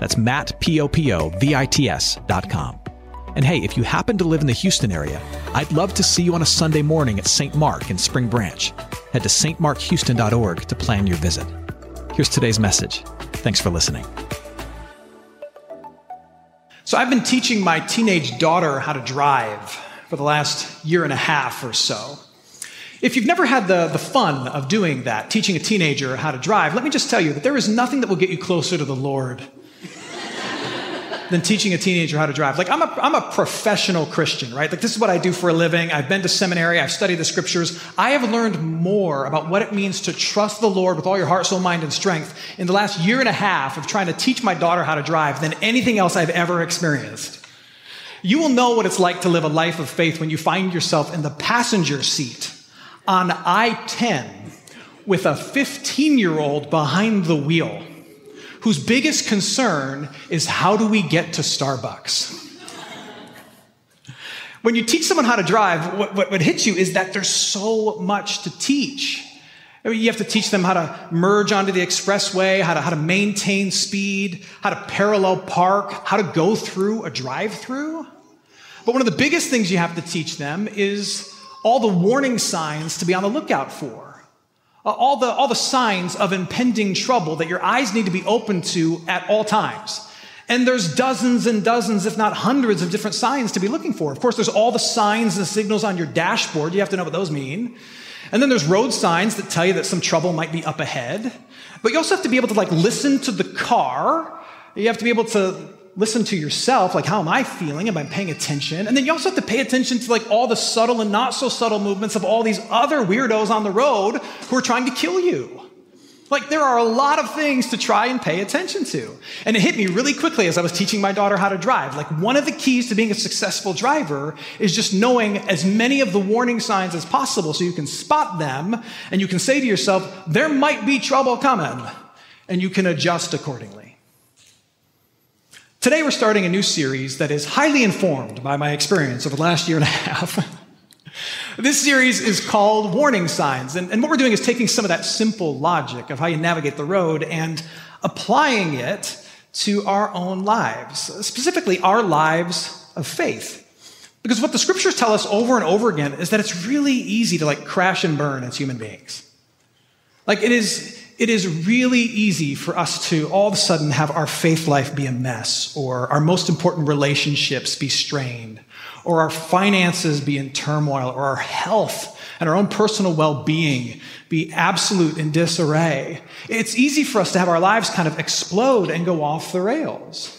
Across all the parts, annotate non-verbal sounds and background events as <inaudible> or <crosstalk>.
That's Matt, P-O-P-O-V-I-T-S dot com. And hey, if you happen to live in the Houston area, I'd love to see you on a Sunday morning at St. Mark in Spring Branch. Head to stmarkhouston.org to plan your visit. Here's today's message. Thanks for listening. So, I've been teaching my teenage daughter how to drive for the last year and a half or so. If you've never had the, the fun of doing that, teaching a teenager how to drive, let me just tell you that there is nothing that will get you closer to the Lord than teaching a teenager how to drive. Like, I'm a, I'm a professional Christian, right? Like, this is what I do for a living. I've been to seminary. I've studied the scriptures. I have learned more about what it means to trust the Lord with all your heart, soul, mind, and strength in the last year and a half of trying to teach my daughter how to drive than anything else I've ever experienced. You will know what it's like to live a life of faith when you find yourself in the passenger seat on I 10 with a 15 year old behind the wheel whose biggest concern is how do we get to Starbucks? when you teach someone how to drive, what, what, what, hits you is that there's so much to teach. I mean, you have to teach them how to merge onto the expressway, how to, how to maintain speed, how to parallel park, how to go through a drive through. But one of the biggest things you have to teach them is all the warning signs to be on the lookout for. Uh, all the, all the signs of impending trouble that your eyes need to be open to at all times. And there's dozens and dozens, if not hundreds, of different signs to be looking for. Of course, there's all the signs and signals on your dashboard. You have to know what those mean. And then there's road signs that tell you that some trouble might be up ahead. But you also have to be able to like listen to the car. You have to be able to listen to yourself, like how am I feeling? Am I paying attention? And then you also have to pay attention to like all the subtle and not so subtle movements of all these other weirdos on the road who are trying to kill you. Like there are a lot of things to try and pay attention to. And it hit me really quickly as I was teaching my daughter how to drive. Like one of the keys to being a successful driver is just knowing as many of the warning signs as possible so you can spot them and you can say to yourself, there might be trouble coming and you can adjust accordingly. Today, we're starting a new series that is highly informed by my experience over the last year and a half. <laughs> this series is called Warning Signs. And, and, what we're doing is taking some of that simple logic of how you navigate the road and applying it to our own lives, specifically our lives of faith. Because what the scriptures tell us over and over again is that it's really easy to like crash and burn as human beings. Like it is, it is really easy for us to all of a sudden have our faith life be a mess, or our most important relationships be strained, or our finances be in turmoil, or our health and our own personal well being be absolute in disarray. It's easy for us to have our lives kind of explode and go off the rails.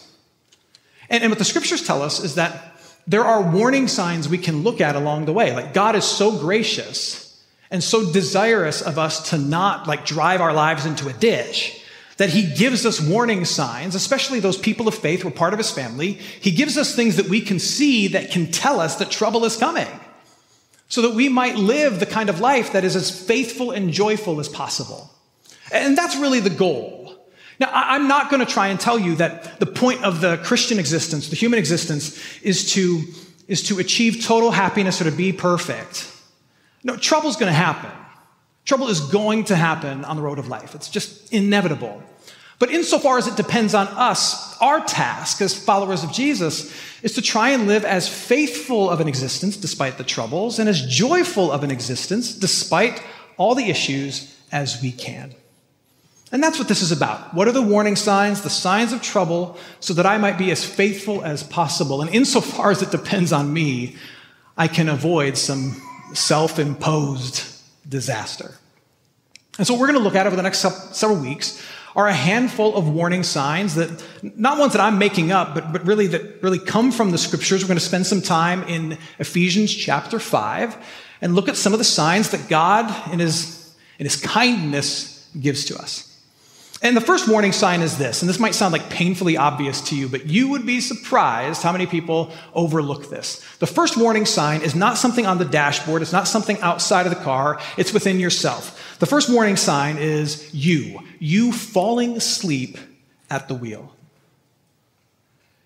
And, and what the scriptures tell us is that there are warning signs we can look at along the way. Like God is so gracious and so desirous of us to not like drive our lives into a ditch that he gives us warning signs, especially those people of faith who are part of his family. He gives us things that we can see that can tell us that trouble is coming so that we might live the kind of life that is as faithful and joyful as possible. And that's really the goal. Now, I'm not going to try and tell you that the point of the Christian existence, the human existence, is to, is to achieve total happiness or to be perfect. No, trouble's going to happen. Trouble is going to happen on the road of life. It's just inevitable. But insofar as it depends on us, our task as followers of Jesus is to try and live as faithful of an existence despite the troubles and as joyful of an existence despite all the issues as we can. And that's what this is about. What are the warning signs, the signs of trouble, so that I might be as faithful as possible? And insofar as it depends on me, I can avoid some self imposed disaster. And so, what we're going to look at over the next several weeks are a handful of warning signs that, not ones that I'm making up, but, but really that really come from the scriptures. We're going to spend some time in Ephesians chapter 5 and look at some of the signs that God, in his, in his kindness, gives to us. And the first warning sign is this, and this might sound like painfully obvious to you, but you would be surprised how many people overlook this. The first warning sign is not something on the dashboard, it's not something outside of the car, it's within yourself. The first warning sign is you, you falling asleep at the wheel.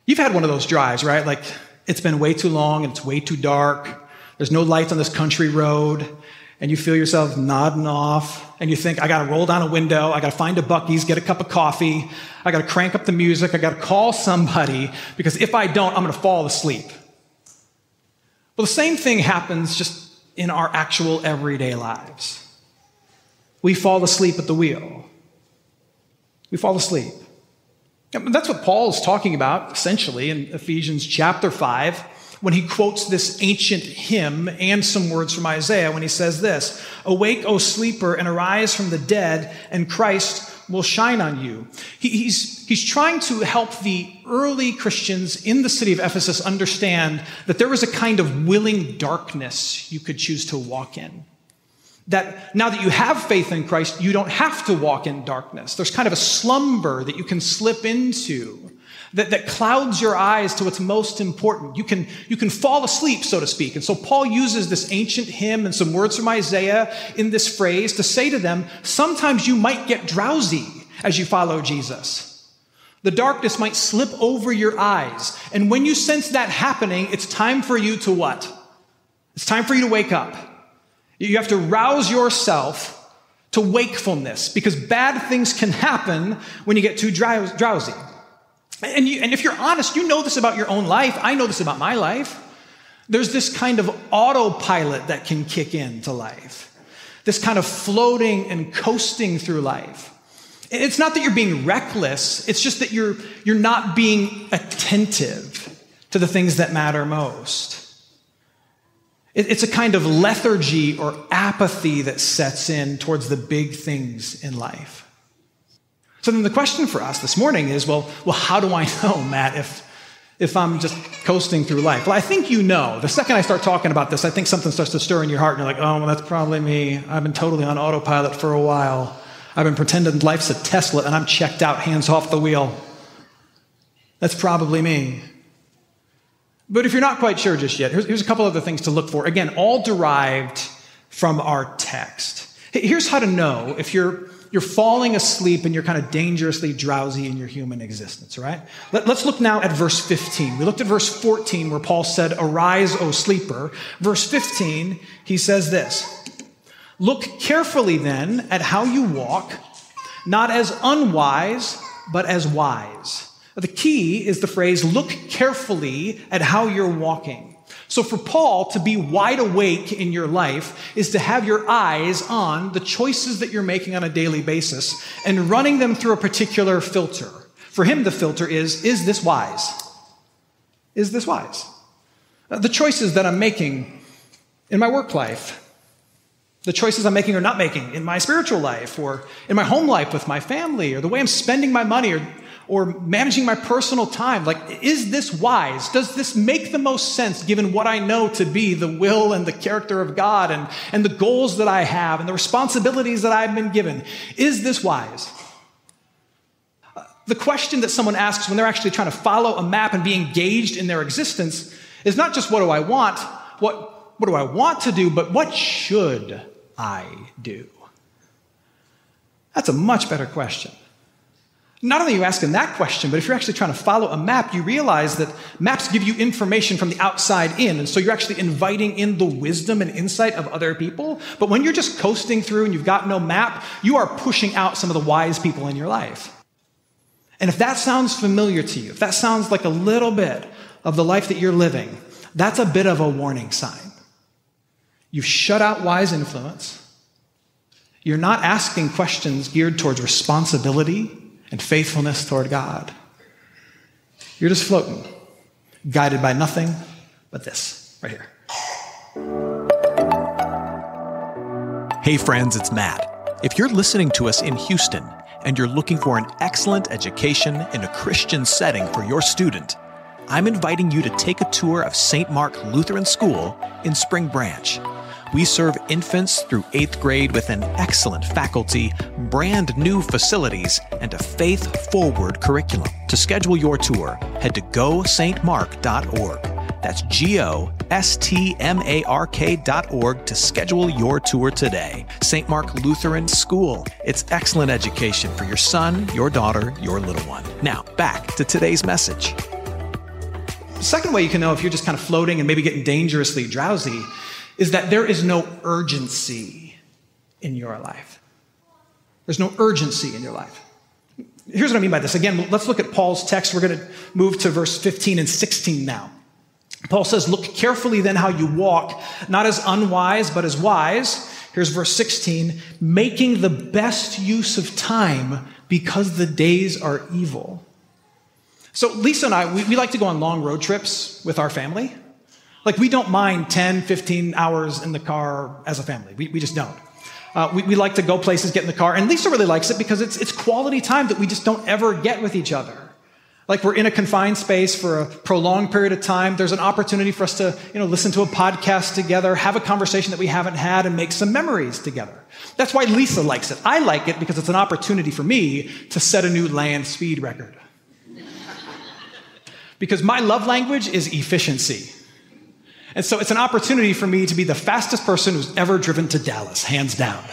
You've had one of those drives, right? Like it's been way too long and it's way too dark. There's no lights on this country road and you feel yourself nodding off, and you think, I gotta roll down a window, I gotta find a Buc-ee's, get a cup of coffee, I gotta crank up the music, I gotta call somebody, because if I don't, I'm gonna fall asleep. Well, the same thing happens just in our actual everyday lives. We fall asleep at the wheel. We fall asleep. That's what Paul's talking about, essentially, in Ephesians chapter 5 when he quotes this ancient hymn and some words from Isaiah when he says this Awake, O sleeper, and arise from the dead, and Christ will shine on you. He, he's, he's trying to help the early Christians in the city of Ephesus understand that there was a kind of willing darkness you could choose to walk in. That now that you have faith in Christ, you don't have to walk in darkness. There's kind of a slumber that you can slip into that, that clouds your eyes to what's most important. You can, you can fall asleep, so to speak. And so Paul uses this ancient hymn and some words from Isaiah in this phrase to say to them, sometimes you might get drowsy as you follow Jesus. The darkness might slip over your eyes. And when you sense that happening, it's time for you to what? It's time for you to wake up. You have to rouse yourself to wakefulness because bad things can happen when you get too drowsy. And, you, and if you're honest, you know this about your own life. I know this about my life. There's this kind of autopilot that can kick into life, this kind of floating and coasting through life. It's not that you're being reckless, it's just that you're, you're not being attentive to the things that matter most. It's a kind of lethargy or apathy that sets in towards the big things in life. So then the question for us this morning is well, well how do I <laughs> know, Matt, if, if I'm just coasting through life? Well, I think you know. The second I start talking about this, I think something starts to stir in your heart, and you're like, oh, well, that's probably me. I've been totally on autopilot for a while. I've been pretending life's a Tesla and I'm checked out, hands off the wheel. That's probably me. But if you're not quite sure just yet, here's, here's a couple other things to look for. Again, all derived from our text. Here's how to know if you're you're falling asleep and you're kind of dangerously drowsy in your human existence, right? Let, us look now at verse 15. We looked at verse 14 where Paul said, Arise, O sleeper. Verse 15, he says this Look carefully then at how you walk, not as unwise, but as wise. The key is the phrase, look carefully at how you're walking. So, for Paul to be wide awake in your life is to have your eyes on the choices that you're making on a daily basis and running them through a particular filter. For him, the filter is is this wise? Is this wise? Uh, the choices that I'm making in my work life, the choices I'm making or not making in my spiritual life or in my home life with my family or the way I'm spending my money or or managing my personal time. Like, is this wise? Does this make the most sense given what I know to be the will and the character of God and, and the goals that I have and the responsibilities that I've been given? Is this wise? The question that someone asks when they're actually trying to follow a map and be engaged in their existence is not just what do I want, what, what do I want to do, but what should I do? That's a much better question. Not only are you asking that question, but if you're actually trying to follow a map, you realize that maps give you information from the outside in. And so you're actually inviting in the wisdom and insight of other people. But when you're just coasting through and you've got no map, you are pushing out some of the wise people in your life. And if that sounds familiar to you, if that sounds like a little bit of the life that you're living, that's a bit of a warning sign. You've shut out wise influence. You're not asking questions geared towards responsibility and faithfulness toward God. You're just floating, guided by nothing but this right here. Hey, friends, it's Matt. If you're listening to us in Houston and you're looking for an excellent education in a Christian setting for your student, I'm inviting you to take a tour of St. Mark Lutheran School in Spring Branch. We serve infants through eighth grade with an excellent faculty, brand new facilities, and a faith forward curriculum. To schedule your tour, head to gostmark.org. That's G O S T M A R K dot org to schedule your tour today. St. Mark Lutheran School. It's excellent education for your son, your daughter, your little one. Now, back to today's message. The second way you can know if you're just kind of floating and maybe getting dangerously drowsy is that there is no urgency in your life. There's no urgency in your life. Here's what I mean by this. Again, let's look at Paul's text. We're going to move to verse 15 and 16 now. Paul says, Look carefully then how you walk, not as unwise, but as wise. Here's verse 16 making the best use of time because the days are evil. So, Lisa and I, we, we, like to go on long road trips with our family. Like, we don't mind 10, 15 hours in the car as a family. We, we just don't. Uh, we, we like to go places, get in the car, and Lisa really likes it because it's, it's quality time that we just don't ever get with each other. Like we're in a confined space for a prolonged period of time. There's an opportunity for us to, you know, listen to a podcast together, have a conversation that we haven't had, and make some memories together. That's why Lisa likes it. I like it because it's an opportunity for me to set a new land speed record. <laughs> because my love language is efficiency. And so it's an opportunity for me to be the fastest person who's ever driven to Dallas, hands down.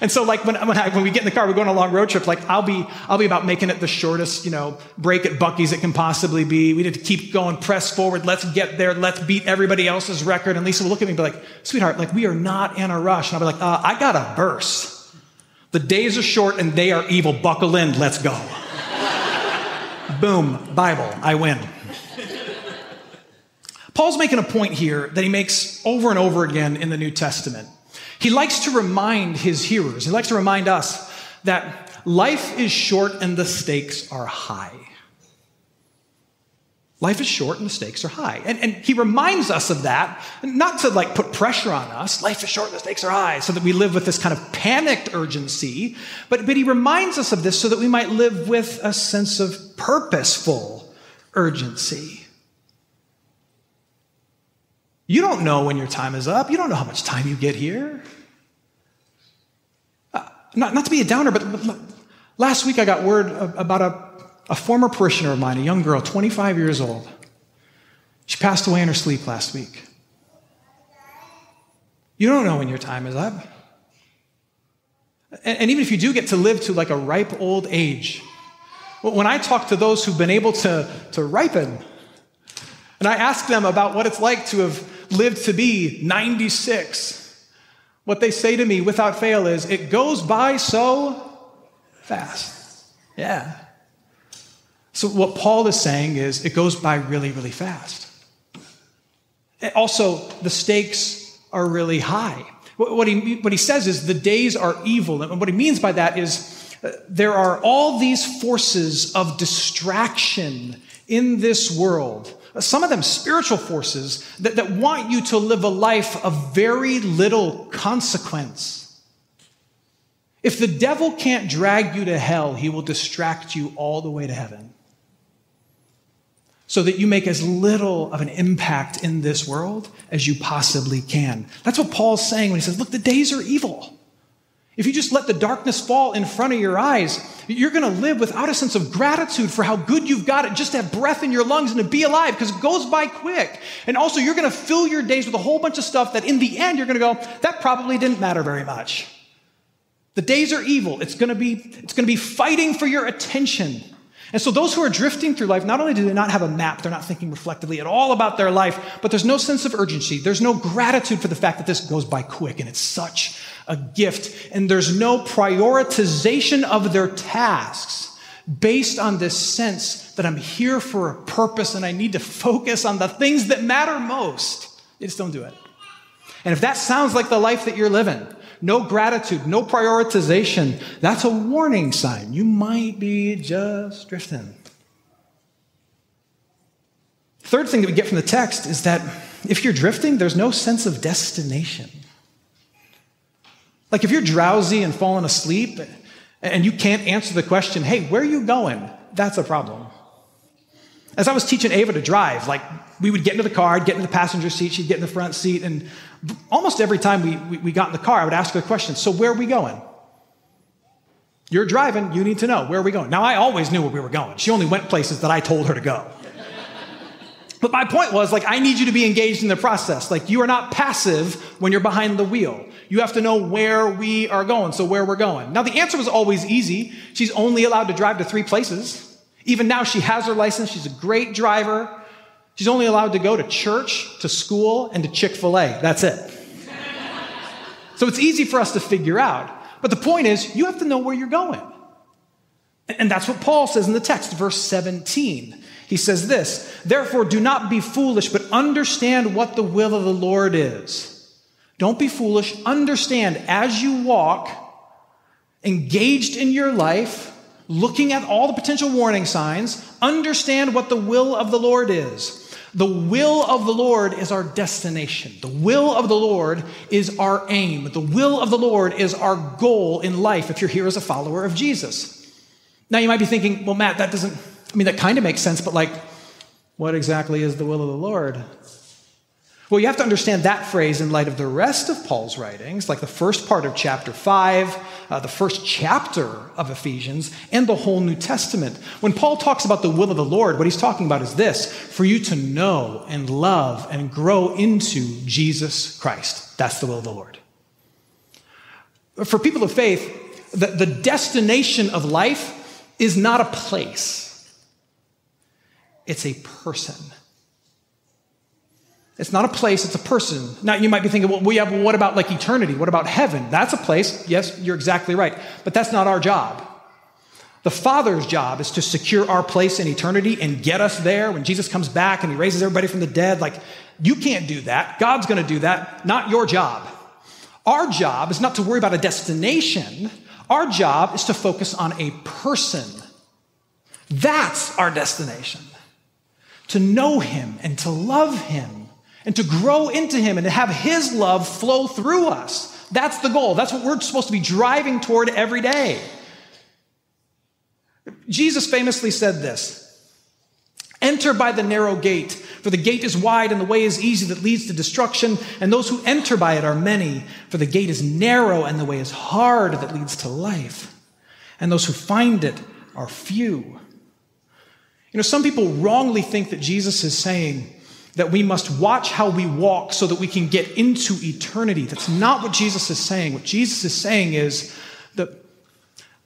And so, like when, when, I, when, we get in the car, we're going on a long road trip. Like I'll be, I'll be about making it the shortest, you know, break at Buc-ee's it can possibly be. We need to keep going, press forward. Let's get there. Let's beat everybody else's record. And Lisa will look at me and be like, "Sweetheart, like we are not in a rush." And I'll be like, uh, "I got a burst. The days are short and they are evil. Buckle in. Let's go." <laughs> Boom. Bible. I win. Paul's making a point here that he makes over and over again in the New Testament. He likes to remind his hearers, he likes to remind us that life is short and the stakes are high. Life is short and the stakes are high. And, and he reminds us of that, not to like put pressure on us. Life is short and the stakes are high, so that we live with this kind of panicked urgency. But, but he reminds us of this so that we might live with a sense of purposeful urgency. You don't know when your time is up. You don't know how much time you get here. Uh, not, not to be a downer, but, last week I got word about a, a former parishioner of mine, a young girl, 25 years old. She passed away in her sleep last week. You don't know when your time is up. And, and even if you do get to live to like a ripe old age, when I talk to those who've been able to, to ripen, and I ask them about what it's like to have lived to be 96. What they say to me without fail is, it goes by so fast. Yeah. So, what Paul is saying is, it goes by really, really fast. Also, the stakes are really high. What he, what he says is, the days are evil. And what he means by that is, uh, there are all these forces of distraction in this world some of them spiritual forces that, that want you to live a life of very little consequence. If the devil can't drag you to hell, he will distract you all the way to heaven. So that you make as little of an impact in this world as you possibly can. That's what Paul's saying when he says, Look, the days are evil. If you just let the darkness fall in front of your eyes, you're going to live without a sense of gratitude for how good you've got it just to have breath in your lungs and to be alive because it goes by quick. And also, you're going to fill your days with a whole bunch of stuff that in the end, you're going to go, that probably didn't matter very much. The days are evil. It's going to be, it's going to be fighting for your attention. And so, those who are drifting through life, not only do they not have a map, they're not thinking reflectively at all about their life, but there's no sense of urgency. There's no gratitude for the fact that this goes by quick and it's such a gift, and there's no prioritization of their tasks based on this sense that I'm here for a purpose and I need to focus on the things that matter most. They just don't do it. And if that sounds like the life that you're living, no gratitude, no prioritization, that's a warning sign. You might be just drifting. Third thing that we get from the text is that if you're drifting, there's no sense of destination. Like if you're drowsy and falling asleep and you can't answer the question, hey, where are you going? That's a problem. As I was teaching Ava to drive, like we would get into the car, I'd get in the passenger seat, she'd get in the front seat, and almost every time we, we, we got in the car, I would ask her a question So, where are we going? You're driving, you need to know where are we going. Now, I always knew where we were going. She only went places that I told her to go. But my point was like, I need you to be engaged in the process. Like, you are not passive when you're behind the wheel. You have to know where we are going, so where we're going. Now, the answer was always easy. She's only allowed to drive to three places. Even now, she has her license. She's a great driver. She's only allowed to go to church, to school, and to Chick fil A. That's it. so it's easy for us to figure out. But the point is, you have to know where you're going. And that's what Paul says in the text, verse 17. He says this Therefore, do not be foolish, but understand what the will of the Lord is. Don't be foolish. Understand as you walk, engaged in your life, looking at all the potential warning signs, understand what the will of the Lord is. The will of the Lord is our destination. The will of the Lord is our aim. The will of the Lord is our goal in life if you're here as a follower of Jesus. Now you might be thinking, well, Matt, that doesn't, I mean, that kind of makes sense, but like, what exactly is the will of the Lord? Well, you have to understand that phrase in light of the rest of Paul's writings, like the first part of chapter 5, uh, the first chapter of Ephesians, and the whole New Testament. When Paul talks about the will of the Lord, what he's talking about is this for you to know and love and grow into Jesus Christ. That's the will of the Lord. For people of faith, the, the destination of life is not a place, it's a person. It's not a place, it's a person. Now, you might be thinking, well, yeah, but what about like eternity? What about heaven? That's a place. Yes, you're exactly right. But that's not our job. The Father's job is to secure our place in eternity and get us there when Jesus comes back and he raises everybody from the dead. Like, you can't do that. God's going to do that, not your job. Our job is not to worry about a destination, our job is to focus on a person. That's our destination. To know him and to love him and to grow into Him and to have His love flow through us. That's the goal. That's what we're supposed to be driving toward every day. Jesus famously said this Enter by the narrow gate, for the gate is wide and the way is easy that leads to destruction, and those who enter by it are many, for the gate is narrow and the way is hard that leads to life, and those who find it are few. You know, some people wrongly think that Jesus is saying, that we must watch how we walk so that we can get into eternity. That's not what Jesus is saying. What Jesus is saying is that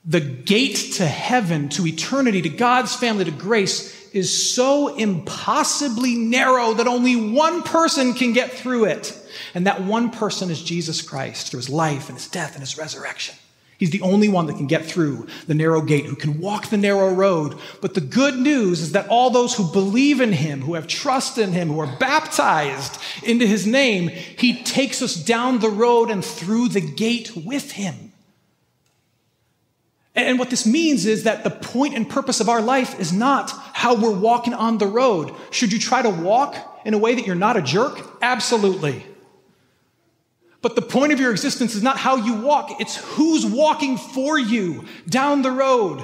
the gate to heaven, to eternity, to God's family, to grace is so impossibly narrow that only one person can get through it. And that one person is Jesus Christ through his life and his death and his resurrection. He's the only one that can get through the narrow gate, who can walk the narrow road. But the good news is that all those who believe in him, who have trust in him, who are baptized into his name, he takes us down the road and through the gate with him. And what this means is that the point and purpose of our life is not how we're walking on the road. Should you try to walk in a way that you're not a jerk? Absolutely. But the point of your existence is not how you walk, it's who's walking for you down the road.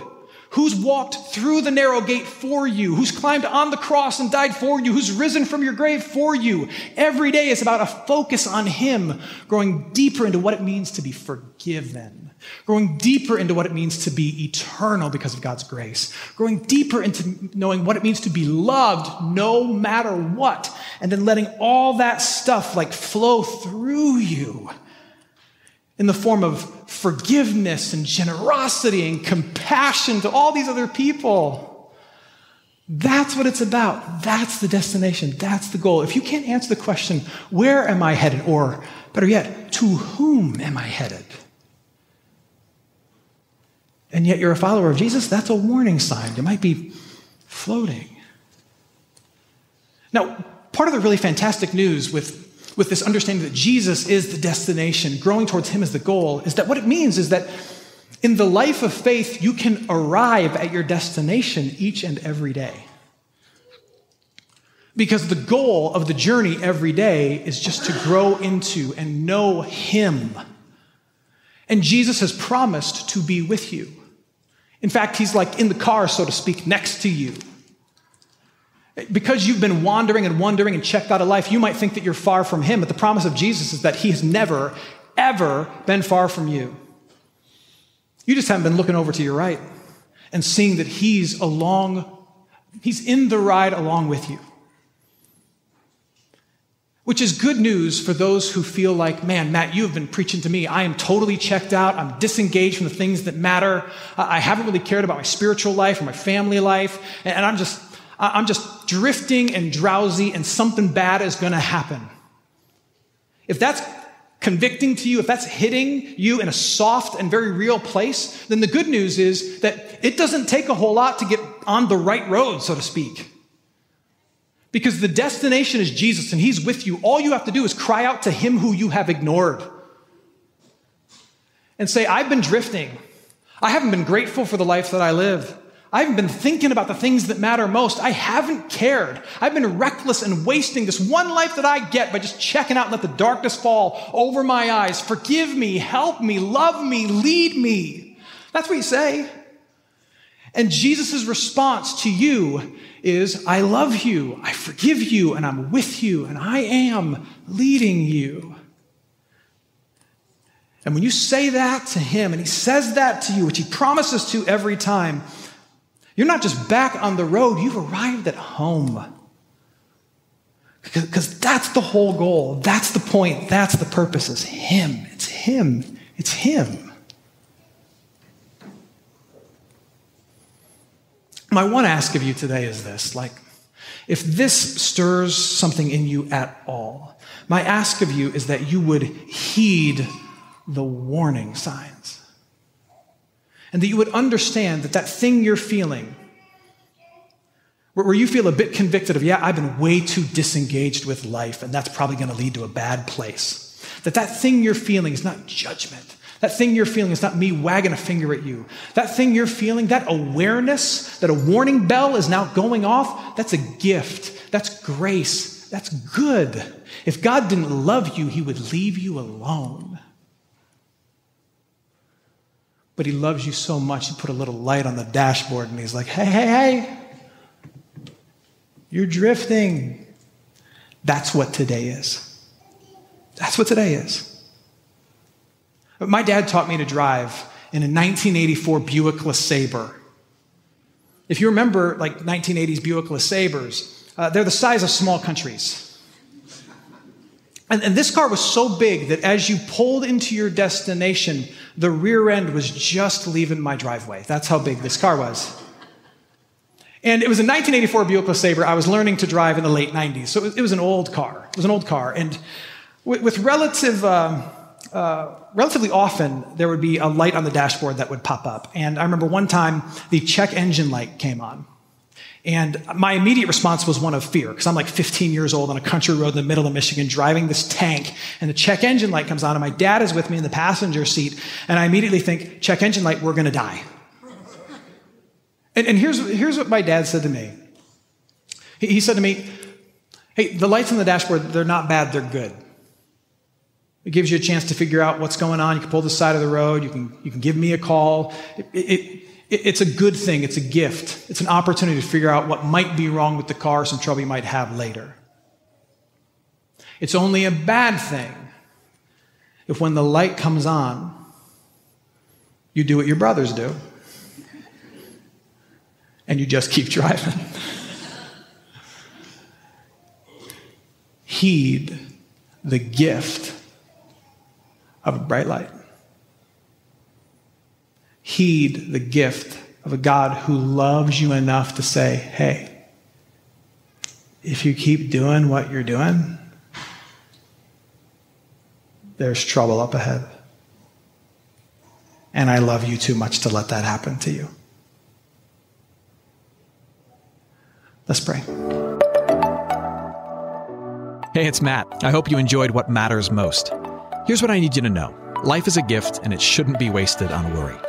Who's walked through the narrow gate for you? Who's climbed on the cross and died for you? Who's risen from your grave for you? Every day is about a focus on Him, growing deeper into what it means to be forgiven growing deeper into what it means to be eternal because of God's grace, growing deeper into knowing what it means to be loved no matter what, and then letting all that stuff like flow through you in the form of forgiveness and generosity and compassion to all these other people. That's what it's about. That's the destination. That's the goal. If you can't answer the question, where am I headed? Or better yet, to whom am I headed? and yet you're a follower of Jesus, that's a warning sign. You might be floating. Now, part of the really fantastic news with, with this understanding that Jesus is the destination, growing towards Him as the goal, is that what it means is that in the life of faith, you can arrive at your destination each and every day. Because the goal of the journey every day is just to grow into and know Him. And Jesus has promised to be with you. In fact, he's like in the car, so to speak, next to you. Because you've been wandering and wondering and checked out of life, you might think that you're far from Him, but the promise of Jesus is that He has never, ever been far from you. You just haven't been looking over to your right and seeing that He's along, He's in the ride along with you. Which is good news for those who feel like, man, Matt, you have been preaching to me. I am totally checked out. I'm disengaged from the things that matter. I haven't really cared about my spiritual life or my family life. And I'm just, I'm just drifting and drowsy and something bad is going to happen. If that's convicting to you, if that's hitting you in a soft and very real place, then the good news is that it doesn't take a whole lot to get on the right road, so to speak. Because the destination is Jesus and He's with you. All you have to do is cry out to Him who you have ignored and say, I've been drifting. I haven't been grateful for the life that I live. I haven't been thinking about the things that matter most. I haven't cared. I've been reckless and wasting this one life that I get by just checking out and let the darkness fall over my eyes. Forgive me, help me, love me, lead me. That's what you say. And Jesus' response to you is, I love you, I forgive you, and I'm with you, and I am leading you. And when you say that to him, and he says that to you, which he promises to every time, you're not just back on the road, you've arrived at home. Because that's the whole goal. That's the point. That's the purpose. Is Him. It's Him. It's Him. My one ask of you today is this like, if this stirs something in you at all, my ask of you is that you would heed the warning signs. And that you would understand that that thing you're feeling, where you feel a bit convicted of, yeah, I've been way too disengaged with life, and that's probably going to lead to a bad place. That that thing you're feeling is not judgment. That thing you're feeling is not me wagging a finger at you. That thing you're feeling, that awareness that a warning bell is now going off, that's a gift. That's grace. That's good. If God didn't love you, He would leave you alone. But He loves you so much, He put a little light on the dashboard and He's like, hey, hey, hey, you're drifting. That's what today is. That's what today is. My dad taught me to drive in a 1984 Buick LeSabre. If you remember, like 1980s Buick LeSabres, uh, they're the size of small countries. And, and this car was so big that as you pulled into your destination, the rear end was just leaving my driveway. That's how big this car was. And it was a 1984 Buick LeSabre. I was learning to drive in the late 90s. So it was, an old car. It was an old car. And with, with relative. Um, uh, relatively often there would be a light on the dashboard that would pop up. And I remember one time the check engine light came on. And my immediate response was one of fear, because I'm like 15 years old on a country road in the middle of Michigan driving this tank, and the check engine light comes on, and my dad is with me in the passenger seat, and I immediately think, check engine light, we're gonna die. And, and here's, here's what my dad said to me. He, he said to me, Hey, the lights on the dashboard, they're not bad, they're good. It gives you a chance to figure out what's going on. You can pull the side of the road. You can, you can give me a call. It, it, it's a good thing. It's a gift. It's an opportunity to figure out what might be wrong with the car, some trouble you might have later. It's only a bad thing if when the light comes on, you do what your brothers do and you just keep <laughs> driving. Heed the gift of a bright light. Heed the gift of a God who loves you enough to say, hey, if you keep doing what you're doing, there's trouble up ahead. And I love you too much to let that happen to you. Let's pray. Hey, it's Matt. I hope you enjoyed what matters most. Here's what I need you to know life is a gift, and it shouldn't be wasted on worry.